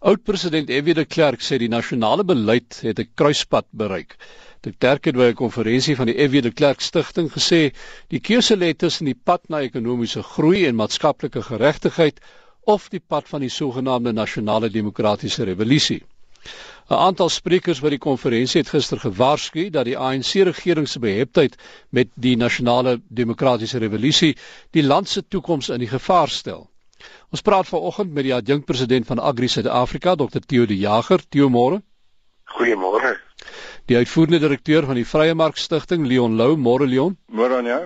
Oud-president F.W. de Klerk sê die nasionale beleid het 'n kruispunt bereik. De Klerk het by 'n konferensie van die F.W. de Klerk Stichting gesê die keuse lê tussen die pad na ekonomiese groei en maatskaplike geregtigheid of die pad van die sogenaamde nasionale demokratiese revolusie. 'n Aantal sprekers by die konferensie het gister gewaarsku dat die ANC regering se beheptheid met die nasionale demokratiese revolusie die land se toekoms in gevaar stel. Ons praat vanoggend met die adjunkpresident van Agri Suid-Afrika, Dr Theo de Jager. Theo môre. Goeiemôre. Die uitvoerende direkteur van die Vrye Mark Stichting, Leon Lou, môre Leon. Môre aan jou.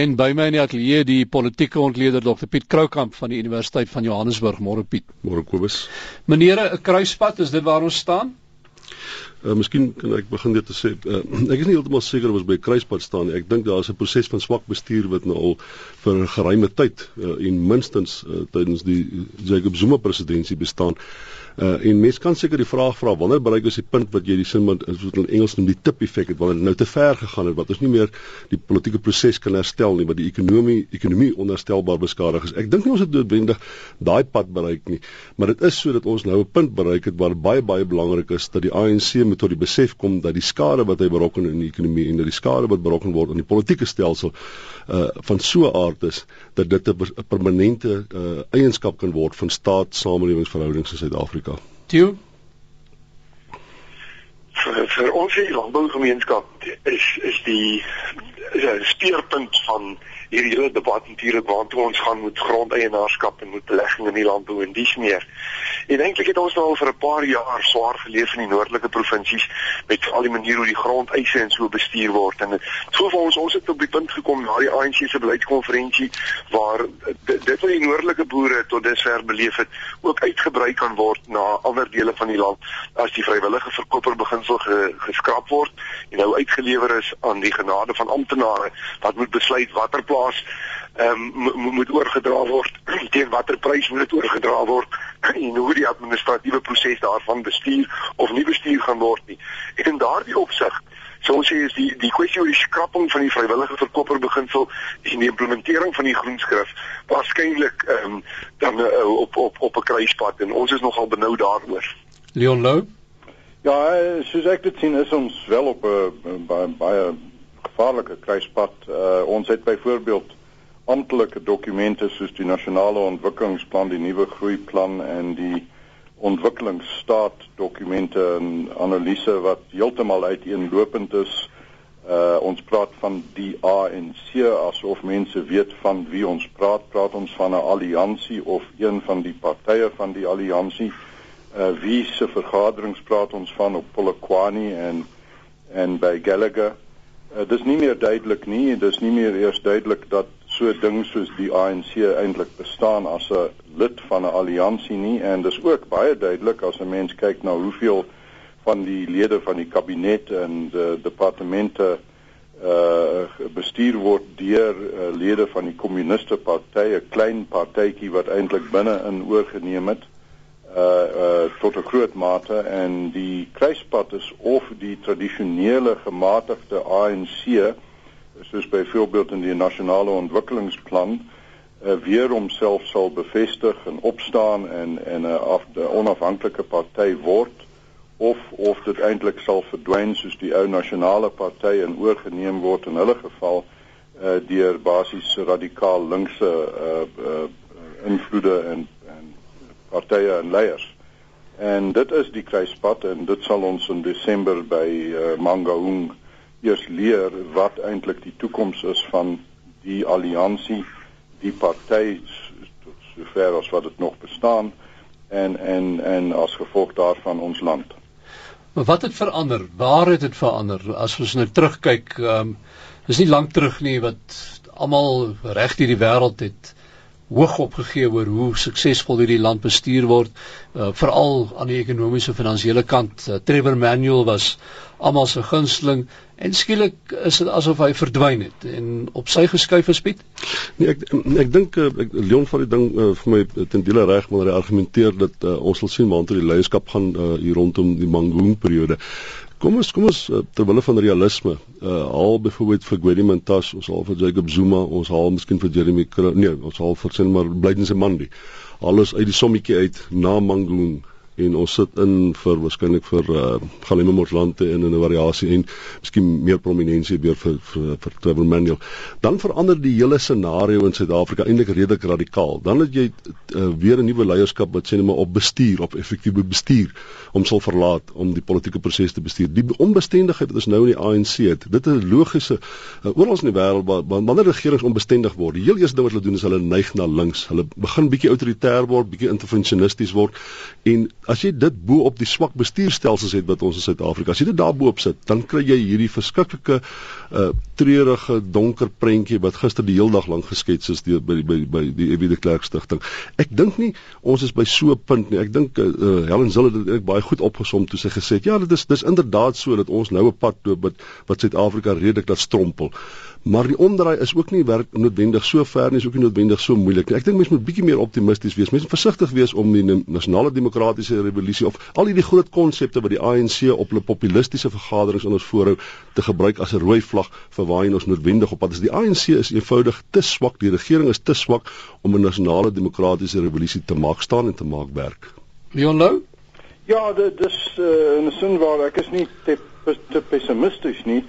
En by my in die ateljee die politieke ontleder Dr Piet Kroukamp van die Universiteit van Johannesburg. Môre Piet. Môre Kobus. Menere, 'n kruispunt, is dit waar ons staan? Uh, miskien kan ek begin dit te sê. Uh, ek is nie heeltemal seker of ons by kruispunt staan nie. Ek dink daar is 'n proses van swak bestuur wat nou al vir 'n geruime tyd uh, en minstens uh, tydens die Jacob Zuma presidentskap bestaan. Uh, en mens kan seker die vraag vra wanneer bereik ons die punt wat jy die sin wat in Engels noem die tip effek het wanneer nou te ver gegaan het wat ons nie meer die politieke proses kan herstel nie wat die ekonomie ekonomie onherstelbaar beskadig is. Ek dink nie ons het noodwendig daai pad bereik nie, maar dit is sodat ons nou 'n punt bereik het waar baie baie belangrik is dat die ANC moet tot die besef kom dat die skade wat hy berokken in die ekonomie en dat die skade wat berokken word aan die politieke stelsel uh van so 'n aard is dat dit 'n permanente uh eienskap kan word van staat-samelewingsverhoudings in Suid-Afrika. Toe vir, vir ons hier landbougemeenskap is is die is 'n speerpunt van hierdie hele debat natuurlik waartoe ons gaan met grondeienaarskap en met belegging in die landbou en dis meer. En eintlik het ons nou al vir 'n paar jaar swaar geleef in die noordelike provinsies met al die maniere hoe die grondeise en so bestuur word en so vir ons ons het op die punt gekom na die ANC se beleidskonferensie waar dit wat die noordelike boere tot dusver beleef het ook uitgebrei kan word na ander dele van die land as die vrywillige verkoper beginsel ge, geskraap word en nou uitgelewer is aan die genade van amptenare wat moet besluit watter plaas ehm um, moet oorgedra word teen watter prys moet dit oorgedra word en hoe die administratiewe proses daarvan bestuur of nie bestuur gaan word nie. En in daardie opsig So ons sê is die die kwessie oor die skrapping van die vrywillige verkoper beginsel en die implementering van die groenskrif waarskynlik ehm um, dan uh, op op op 'n kruispunt en ons is nogal benou daaroor. Leon Lou Ja, soos ek dit sien is ons wel op 'n baie baie gevaarlike kruispunt. Uh, ons het byvoorbeeld amptelike dokumente soos die nasionale ontwikkelingsplan, die nuwe groeiplan en die ontwikkelingsstaat dokumente en analise wat heeltemal uiteenlopend is. Uh ons praat van die ANC asof mense weet van wie ons praat. Praat ons van 'n alliansie of een van die partye van die alliansie? Uh wie se vergaderings praat ons van op Polokwane en en by Gallagher? Uh, dis nie meer duidelik nie. Dis nie meer eers duidelik dat so ding soos die ANC eintlik bestaan as 'n lid van 'n alliansie nie en dis ook baie duidelik as 'n mens kyk na hoeveel van die lede van die kabinet en die departemente uh bestuur word deur uh, lede van die kommuniste party, 'n klein partytjie wat eintlik binne in oorgeneem het uh uh tot 'n groot mate. En die kruispunt is of die tradisionele gematigde ANC soos byvoorbeeld in die nasionale ontwikkelingsplan uh, weer homself sal bevestig en opstaan en en 'n onafhanklike party word of of dit eintlik sal verdwyn soos die ou nasionale party en oorgeneem word in hulle geval uh, deur basies radikaal linkse uh, uh, invloede en partye en leiers. En dit is die kruispunt en dit sal ons in Desember by uh, Mangaung eers leer wat eintlik die toekoms is van die alliansie, die party tot sover as wat dit nog bestaan en en en as gevolg daarvan ons land. Maar wat het verander? Waar het dit verander? As ons nou terugkyk, um, dis nie lank terug nie wat almal reg hierdie wêreld het hoog opgegee oor hoe suksesvol hierdie land bestuur word, uh, veral aan die ekonomiese finansiële kant. Uh, Trevor Manuel was almal se gunsteling en skielik is dit asof hy verdwyn het en op sy geskuif gespied. Nee, ek ek dink uh, Leon van die ding uh, vir my ten dele reg maar hy argumenteer dat uh, ons sal sien waar toe die leierskap gaan uh, hier rondom die Mangoon periode. Kom ons kom ons uh, ter wille van realisme, uh haal byvoorbeeld vir Gwedi Mantas, ons haal vir Jacob Zuma, ons haal miskien vir Jeremy Kro nee, ons haal vir sin maar Blyden se Mandi. Alles uit die sommetjie uit na Mangoon en ons sit in vir waarskynlik vir uh, Galema Motlante in 'n variasie en miskien meer prominensie weer vir vir, vir Trevor Manuel. Dan verander die hele scenario in Suid-Afrika eintlik redelik radikaal. Dan het jy uh, weer 'n nuwe leierskap wat sê net maar op bestuur, op effektiewe bestuur om sal verlaat om die politieke proses te bestuur. Die onbestendigheid wat ons nou in die ANC het, dit is 'n logiese uh, oral in die wêreld wanneer regerings onbestendig word. Die heel eerste ding wat hulle doen is hulle neig na links. Hulle begin bietjie autoritair word, bietjie intervensionisties word en as jy dit bo op die swak bestuurstelsels het wat ons in Suid-Afrika, as jy dit daarbo op sit, dan kry jy hierdie verskriklike uh treurige donker prentjie wat gister die heel dag lank geskets is deur by by by die Evie de Klerk stigting. Ek dink nie ons is by so 'n punt nie. Ek dink uh, Helen Zille het dit baie goed opgesom toe sy gesê het ja, dit is dis inderdaad so dat ons nou 'n pad loop wat wat Suid-Afrika redelik laat strompel. Maar die omdraai is ook nie werk noodwendig so ver nie, is ook nie noodwendig so moeilik nie. Ek dink mense moet bietjie meer optimisties wees. Mense moet versigtig wees om die nasionale demokratiese revolusie of al hierdie groot konsepte wat die ANC op hulle populistiese vergaderings in ons voorhou te gebruik as 'n rooi vlag vir waarheen ons noodwendig op pad is. Die ANC is eenvoudig te swak, die regering is te swak om 'n nasionale demokratiese revolusie te maak staan en te maak werk. Leon Lou? Ja, dit is uh, in 'n sin waar ek is nie te, te pessimisties nie,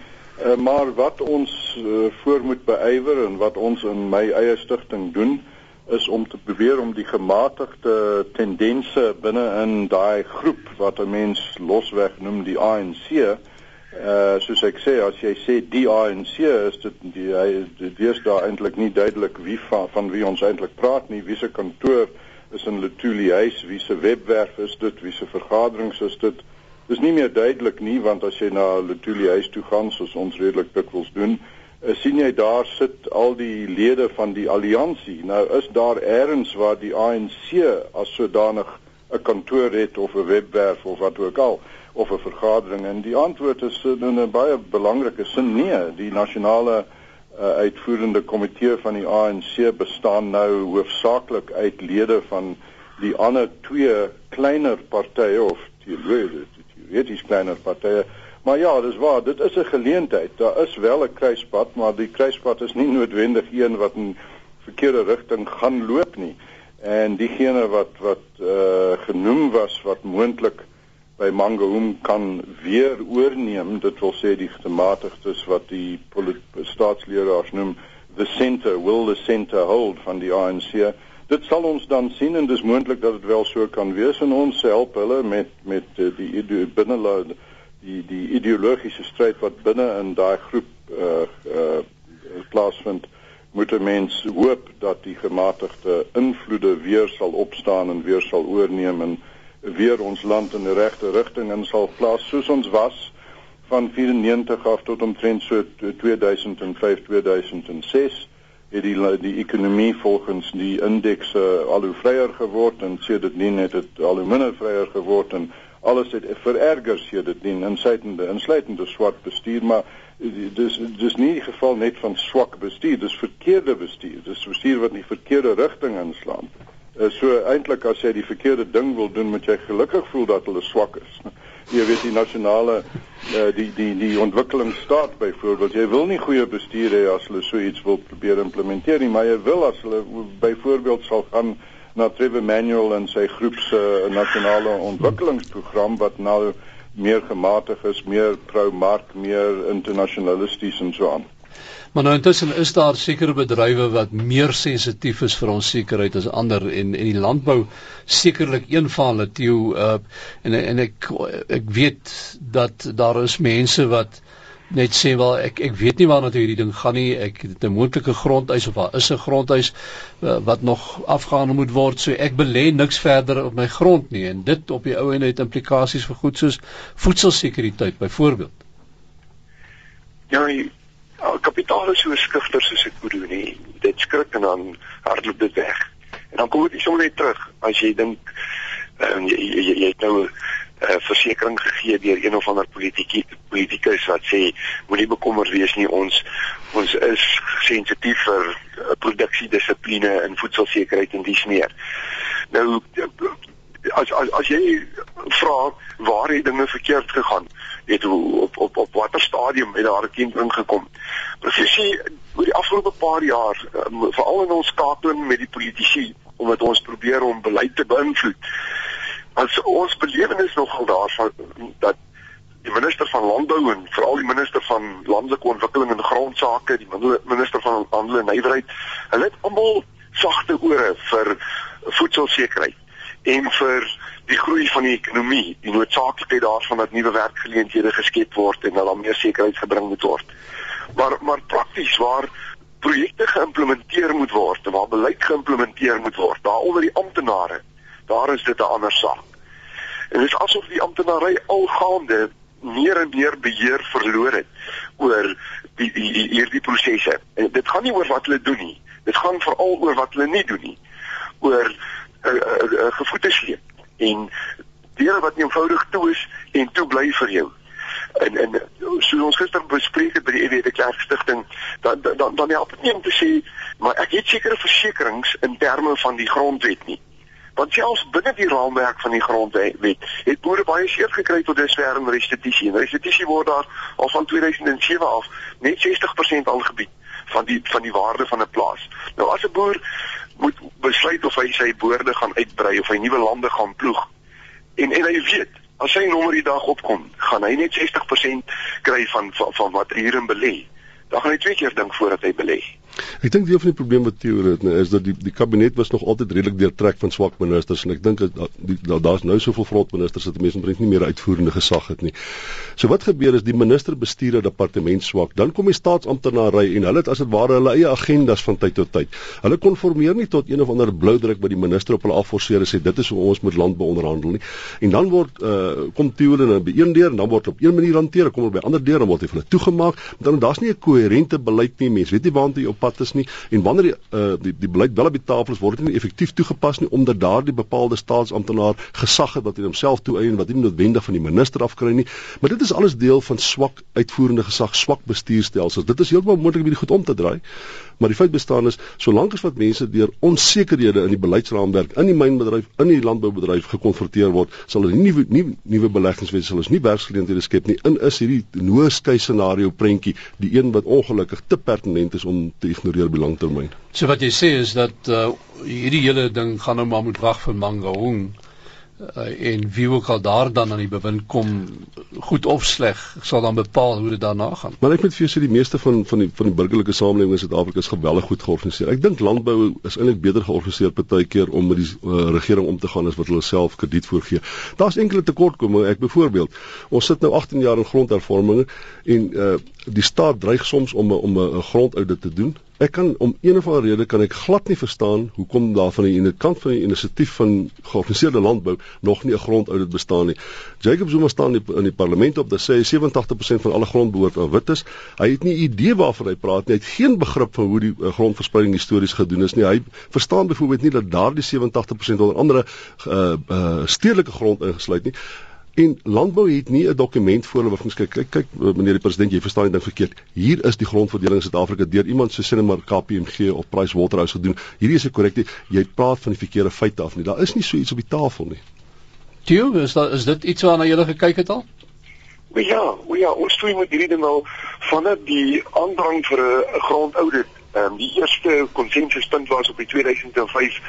uh, maar wat ons uh, voor moet beywer en wat ons in my eie stigting doen is om te probeer om die gematigde tendense binne in daai groep wat 'n mens losweg noem die ANC uh soos ek sê as jy sê die ANC is dit die hy dit wees daar eintlik nie duidelik wie van van wie ons eintlik praat nie. Wie se kantoor is in Letuli huis wie se webwerf is dit wie se vergaderings is dit. Dis nie meer duidelik nie want as jy na Letuli huis toe gaan soos ons redelik dikwels doen uh, sien jy daar sit al die lede van die alliansie nou is daar eers waar die ANC as sodanig 'n kantoor het of 'n webwerf of wat ook al of 'n vergadering en die antwoord is in 'n baie belangrike sin nee die nasionale uh, uitvoerende komitee van die ANC bestaan nou hoofsaaklik uit lede van die ander twee kleiner partye of teoreties kleiner partye. Maar ja, dis waar, dit is 'n geleentheid. Daar is wel 'n kruispunt, maar die kruispunt is nie noodwendig een wat in verkeerde rigting gaan loop nie. En diegene wat wat uh genoem was wat moontlik by Mangaung kan weer oorneem, dit wil sê die gematigdes wat die staatsleerders noem the center will the center hold van die ANC. Dit sal ons dan sien en dis moontlik dat dit wel so kan wees en ons help hulle met met uh, die binne die die ideologiese stryd wat binne in daai groep uh uh plaasvind moet 'n mens hoop dat die gematigde invloede weer sal opstaan en weer sal oorneem en weer ons land in die regte rigting in sal plaas soos ons was van 94 af tot omtrent so 2005 2006 het die die ekonomie volgens die indekse al hoe vryer geword en sedert nie net het al hoe minder vryer geword en alles het vererger sedert nie insluitende insluitende swart bestuur maar dis dis nie die geval net van swak bestuur dis verkeerde bestuur dis bestuur wat in die verkeerde rigting inslaan so eintlik as jy die verkeerde ding wil doen, moet jy gelukkig voel dat hulle swak is. Jy weet die nasionale uh, die die die ontwikkelingsstaat byvoorbeeld, jy wil nie goeie bestuur hê as hulle so iets wil probeer implementeer nie, maar jy wil as hulle byvoorbeeld sal gaan na Trevor Manuel en sy groep se uh, nasionale ontwikkelingsprogram wat nou meer gematig is, meer pro-mark, meer internasionalisties en so aan. Maar nou intussen is daar sekere bedrywe wat meer sensitief is vir ons sekerheid as ander en en die landbou sekerlik een van hulle Theo uh, en en ek ek weet dat daar is mense wat net sê wel ek ek weet nie waarna toe hierdie ding gaan nie. Ek het 'n moontlike grondhuis of daar is 'n grondhuis uh, wat nog afgehandel moet word. So ek belê niks verder op my grond nie. En dit op die ou en het implikasies vir goed soos voedselsekuriteit byvoorbeeld. Ja, Ja, kapitaal is so skugter soos ek bedoel nie. Dit skrik en dan hardloop dit weg. En dan kom dit sommer net terug as jy dink um, jy, jy, jy, jy het nou 'n uh, versekering gegee deur een of ander politieke politikus wat sê moenie bekommerd wees nie ons ons is sensitief vir uh, produksiedissipline en voedselsekerheid en dis meer. Nou as as as jy vra waar het dinge verkeerd gegaan hoe op op op watter stadium het daar 'n kind ingekom. Presies oor die afgelope paar jaar veral in ons skakeling met die politici omdat ons probeer om beleid te beïnvloed As ons belewenis nogal daarvan dat die minister van landbou en veral die minister van landelike ontwikkeling en grondsake, die minister van handel en nywerheid, hulle het almal sagte ore vir voedselsekerheid en vir die groei van die ekonomie, die noodsaaklikheid daarvan dat nuwe werkgeleenthede geskep word en dat daar meer sekerheid gebring moet word. Maar maar prakties waar projekte geïmplementeer moet word, waar beleid geïmplementeer moet word, daar onder die amptenare, daar is dit 'n ander saak. En dit is asof die amptenary algaande meer en meer beheer verloor het oor die die, die hierdie prosesse. En dit gaan nie oor wat hulle doen nie. Dit gaan veral oor wat hulle nie doen nie. Oor 'n uh, uh, uh, uh, gevoete sleep en deure wat eenvoudig toe is en toe bly vir jou. En en so ons gister bespreek het by die EWD Kerk Stichting, dan dan dan help dit nie om te sê maar ek het sekere versekerings in terme van die grondwet nie. Want selfs binne die raamwerk van die grondwet het boere baie seer gekry tot dusver in restituisie. En restituisie word daar al van 2007 af net 60% aangebied van die van die waarde van 'n plaas. Nou as 'n boer moet besluit of hy sy boorde gaan uitbrei of hy nuwe lande gaan ploeg. En en hy weet, as sy nommer die dag opkom, gaan hy net 60% kry van van, van wat hy hierin belê. Dan gaan hy twee keer dink voordat hy belê. Ek dink deel van die probleem wat Theo het, nee, is dat die die kabinet was nog altyd redelik deurtrek van swak ministers en ek dink dat daar's da, nou soveel frontministers dat mense omtrent nie meer uitvoerende gesag het nie. So wat gebeur is die minister bestuur 'n departement swak, dan kom die staatsamptenare en hulle het as dit ware hulle eie agendas van tyd tot tyd. Hulle konformeer nie tot een of ander blou druk wat die minister op hulle afforceer en sê dit is hoe ons moet land beonderhandel nie. En dan word uh, kom Theo hulle by een deur en dan word op een manier hanteer, kom hulle by ander deur en word hy vir hulle toegemaak. Dan daar's nie 'n koherente beleid nie, mense. Weet jy waantoe jy op pad is nie. En wanneer die uh, die, die beleid wel op die tafel is word dit nie effektief toegepas nie omdat daardie bepaalde staatsamptenaar gesag het wat hy homself toeëien wat nie noodwendig van die minister afkry nie. Maar dit is alles deel van swak uitvoerende gesag swak bestuurstelsels. Dit is heeltemal moontlik om dit goed om te draai maar die feit bestaan is solank as wat mense deur onsekerhede in die beleidsraamwerk in die mynbedryf in die landboubedryf gekonfronteer word sal hulle nie nie nuwe beleggings wees sal ons nie werksgeleenthede skep nie. In is hierdie nooskei scenario prentjie die een wat ongelukkig te pertinent is om te ignoreer op die langtermyn. So wat jy sê is dat uh, hierdie hele ding gaan nou maar moet wag vir Mangaung uh, en wie ook al daar dan aan die bewind kom goed of sleg sal dan bepaal hoe dit daarna gaan. Maar ek moet vir jou sê die meeste van van die van die burgerlike samelewing in Suid-Afrika is geweldig goed georganiseer. Ek dink landbou is eintlik beter georganiseer partykeer om met die uh, regering om te gaan as wat hulle self krediet voorgee. Daar's enkele tekortkominge. Ek byvoorbeeld, ons sit nou 18 jaar in grondhervorming en uh, die staat dreig soms om om 'n grondaudit te doen Ek kan om een of ander rede kan ek glad nie verstaan hoekom daar van die ene kant van die inisiatief van georganiseerde landbou nog nie 'n grondaudit bestaan nie. Jacob Zuma staan in die, in die parlement op dat sê 87% van alle grond behoort aan wites. Hy het nie idee waarvan hy praat nie. Hy het geen begrip van hoe die uh, grondverspreiding histories gedoen is nie. Hy verstaan byvoorbeeld nie dat daardie 87% onder andere uh, uh, stedelike grond ingesluit nie. En landbou het nie 'n dokument voor hulle wat ons kyk kyk kyk meneer die president jy verstaan dit ding verkeerd. Hier is die grondverdeling in Suid-Afrika deur iemand so sinne maar KPMG of Pricewaterhouse gedoen. Hierdie is 'n korrekte jy praat van die verkeerde feite af nie. Daar is nie so iets op die tafel nie. Tio, is daar is dit iets waarna jy gekyk het al? O ja, o ja, ons toe moet hierdie ding al vanaf die aandrang vir 'n grondaudit Ehm um, die eerste konsensuspunt was op die 2005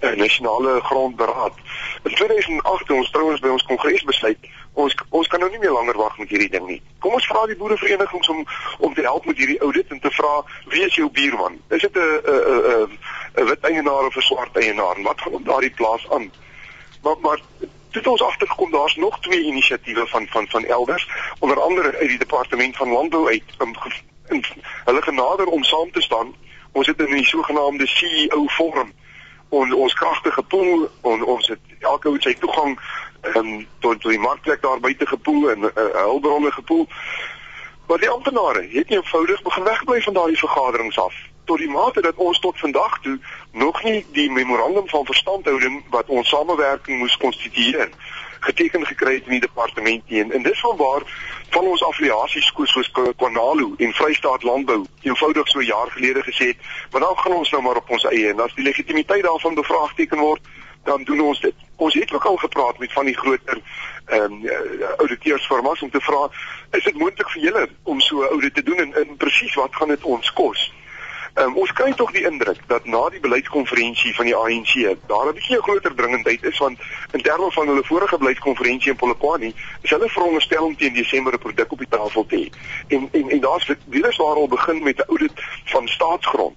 uh, nasionale grondberaad. In 2008 ons trouens by ons kongres besluit ons ons kan nou nie meer langer wag met hierdie ding nie. Kom ons vra die boereverenigings om om te help met hierdie audit en te vra wie is jou buurman? Is dit 'n 'n 'n wit eienaar of 'n swart eienaar? Wat gaan op daardie plaas aan? Maar maar Dit ons agtergekom daar's nog twee inisiatiewe van van van elders onder andere uit die departement van landbou uit um, en hulle genader om saam te staan. Ons het in die sogenaamde CEO forum ons ons kragtige pool en ons het elke ou sy toegang um, tot tot die markplek daar buite gepoel en uh, hulpbronne gepoel. Maar die amptenare het eenvoudig begin wegbly van daardie vergaderings af tot die mate dat ons tot vandag toe nog nie die memorandum van verstandhouding wat ons samewerking moes konstitueer geteken gekry het in die departement nie en, en dis vanwaar van ons affiliasies soos Kwanalu en Vrystaat Landbou eenvoudig so jaar gelede gesê het maar nou gaan ons nou maar op ons eie. En as die legitimiteit daarvan bevraagteken word dan doen ons dit. Ons het ook al gepraat met van die groter ehm um, auditeursfirmas om te vra is dit moontlik vir julle om so 'n audit te doen en, en presies wat gaan dit ons kos Um, ons kry tog die indruk dat na die beleidskonferensie van die ANC daar 'n bietjie 'n groter dringendheid is want in terme van hulle vorige beleidskonferensie in Polokwane is hulle veronderstel om teen Desember 'n produk op die tafel te hê. En en en daar's weer eens waar al begin met 'n audit van staatsgrond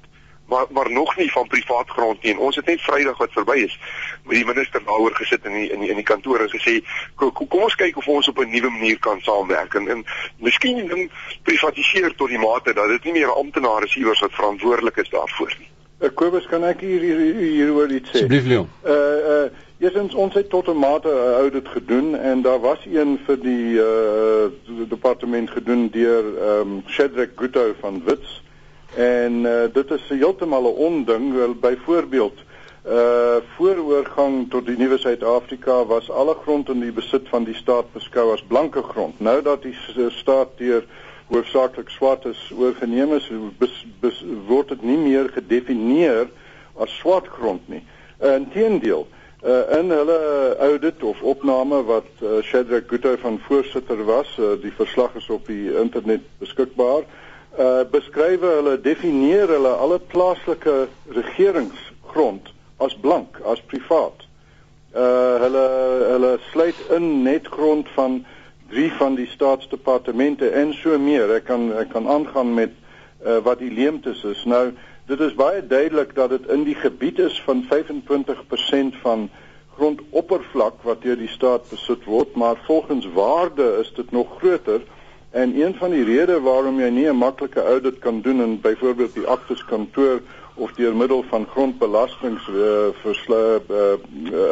maar maar nog nie van privaat grond nie. Ons het net Vrydag wat verby is met die minister daaroor gesit in die in die, in die kantoor en gesê kom, kom ons kyk of ons op 'n nuwe manier kan saamwerk en, en miskien dan privatiseer tot die mate dat dit nie meer amptenare is iewers wat verantwoordelik is daarvoor nie. Uh, Kobus kan ek hier hier hieroor iets sê? Asseblief Leon. Uh uh Eerstens ons het tot 'n mate 'n audit gedoen en daar was een vir die uh departement gedoen deur ehm um, Shedrack Gutto van Wits En uh, dit is heeltemal 'n onding, wel byvoorbeeld uh voor oorgang tot die nuwe Suid-Afrika was alle grond in die besit van die staat beskou as blanke grond. Nou dat die staat deur hoofsaaklik swart is oorgeneem is, bes, bes, word dit nie meer gedefinieer as swart grond nie. Uh, Inteendeel, uh in hulle audit of opname wat uh, Shadrack Gutto van voorsitter was, uh, die verslag is op die internet beskikbaar uh beskryf hulle definieer hulle alle plaaslike regeringsgrond as blank, as privaat. Uh hulle hulle sluit in net grond van drie van die staatsdepartemente en so meer. Ek kan ek kan aangaan met uh wat die leemtes is. Nou dit is baie duidelik dat dit in die gebied is van 25% van grondoppervlak wat deur die staat besit word, maar volgens waarde is dit nog groter. En een van die redes waarom jy nie 'n maklike audit kan doen in byvoorbeeld die aktes kantoor of deur middel van grondbelastings uh, versla uh,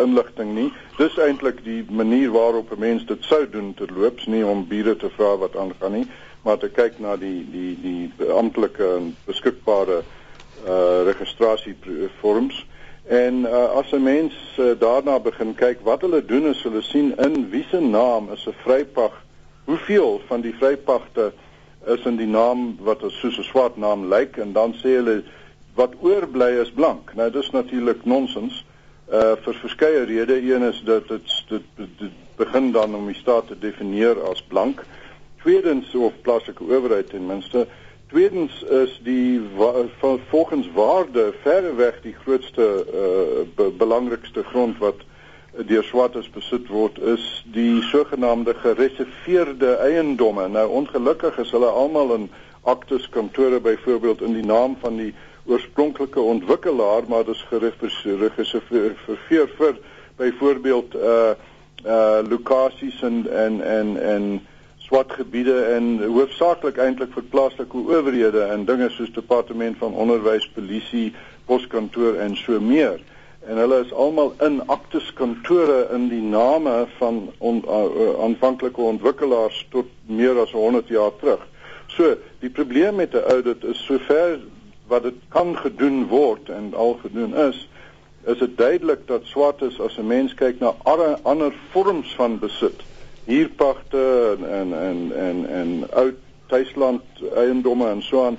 inligting nie, dis eintlik die manier waarop 'n mens dit sou doen terloops, nie om bure te vra wat aangaan nie, maar te kyk na die die die amptelike en beskikbare uh registrasievorms. En uh, as 'n mens uh, daarna begin kyk, wat hulle doen is hulle sien in wie se naam is 'n vrypag hoeveel van die vrypagte is in die naam wat as soos 'n swart naam lyk en dan sê hulle wat oorbly is blank. Nou dis natuurlik nonsens. Uh vir verskeie redes. Een is dat dit dit, dit, begin dan om die staat te definieer as blank. Tweedens of plaaslike owerheid ten minste. Tweedens is die van volgens waarde verreweg die grootste uh be, belangrikste grond wat deur swartes besit word is die sogenaamde gereserveerde eiendomme. Nou ongelukkig is hulle almal in aktes kantore byvoorbeeld in die naam van die oorspronklike ontwikkelaar, maar dit is gereserveer vir, byvoorbeeld uh uh lokasies en en en en swart gebiede en hoofsaaklik eintlik vir plaaslike owerhede en dinge soos departement van onderwys, polisie, poskantoor en so meer en hulle is almal in aktes kantore in die name van on, uh, uh, aanvanklike ontwikkelaars tot meer as 100 jaar terug. So, die probleem met 'n audit is sover wat dit kan gedoen word en al gedoen is, is dit duidelik dat swart is as 'n mens kyk na alle ander vorms van besit, huurpagte en en en en, en oud tuisland eiendomme en so aan,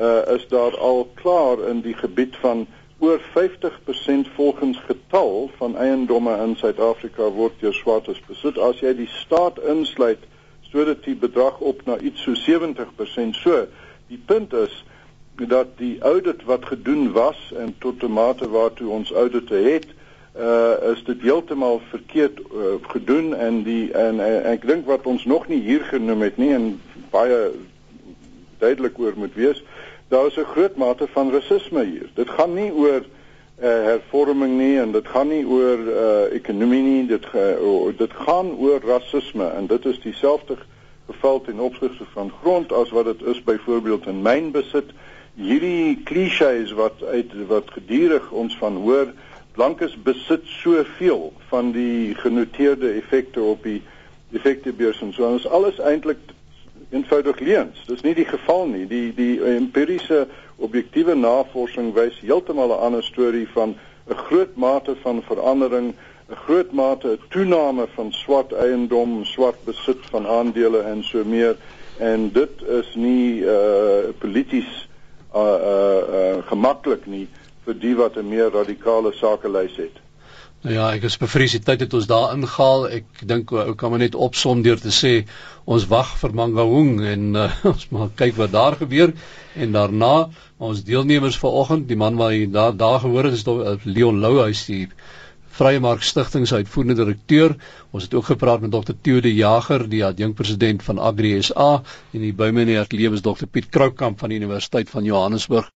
uh, is daar al klaar in die gebied van oor 50% volgens getal van eiendomme in Suid-Afrika word deur swartes besit. As jy die staat insluit, sodat die bedrag op na iets so 70%. So, die punt is dat die audit wat gedoen was en tot 'n mate waartoe ons audite het, uh is dit heeltemal verkeerd uh, gedoen en die en, en ek dink wat ons nog nie hier genoem het nie en baie duidelik oor moet wees, daar is 'n groot mate van rasisme hier. Dit gaan nie oor uh, hervorming nie en dit gaan nie oor uh, ekonomie nie, dit oh, dit gaan oor rasisme en dit is dieselfde geval ten opsigte van grond as wat dit is byvoorbeeld in mynbesit. Hierdie klisjées wat uit wat gedurig ons van hoor, blankes besit soveel van die genoteerde effekte op die effektebeurs en so. Ons alles eintlik eenvoudig leuns. Dis nie die geval nie. Die die empiriese objektiewe navorsing wys heeltemal 'n ander storie van 'n groot mate van verandering, 'n groot mate toename van swart eiendom, swart besit van aandele en so meer en dit is nie uh polities uh uh, uh gemaklik nie vir die wat 'n meer radikale sakelys het. Nou ja, ek is bevrees die tyd het ons daar ingehaal. Ek dink ou kan maar net opsom deur te sê ons wag vir Mangaung en uh, ons maar kyk wat daar gebeur en daarna ons deelnemers vanoggend, die man wat daar daar gehoor het is Leon Lou, hy's die Vrye Mark Stichting se uitvoerende direkteur. Ons het ook gepraat met Dr. Theo de Jager, die adjunkpresident van Agri SA en die by my in die ateljee is Dr. Piet Kroukamp van die Universiteit van Johannesburg.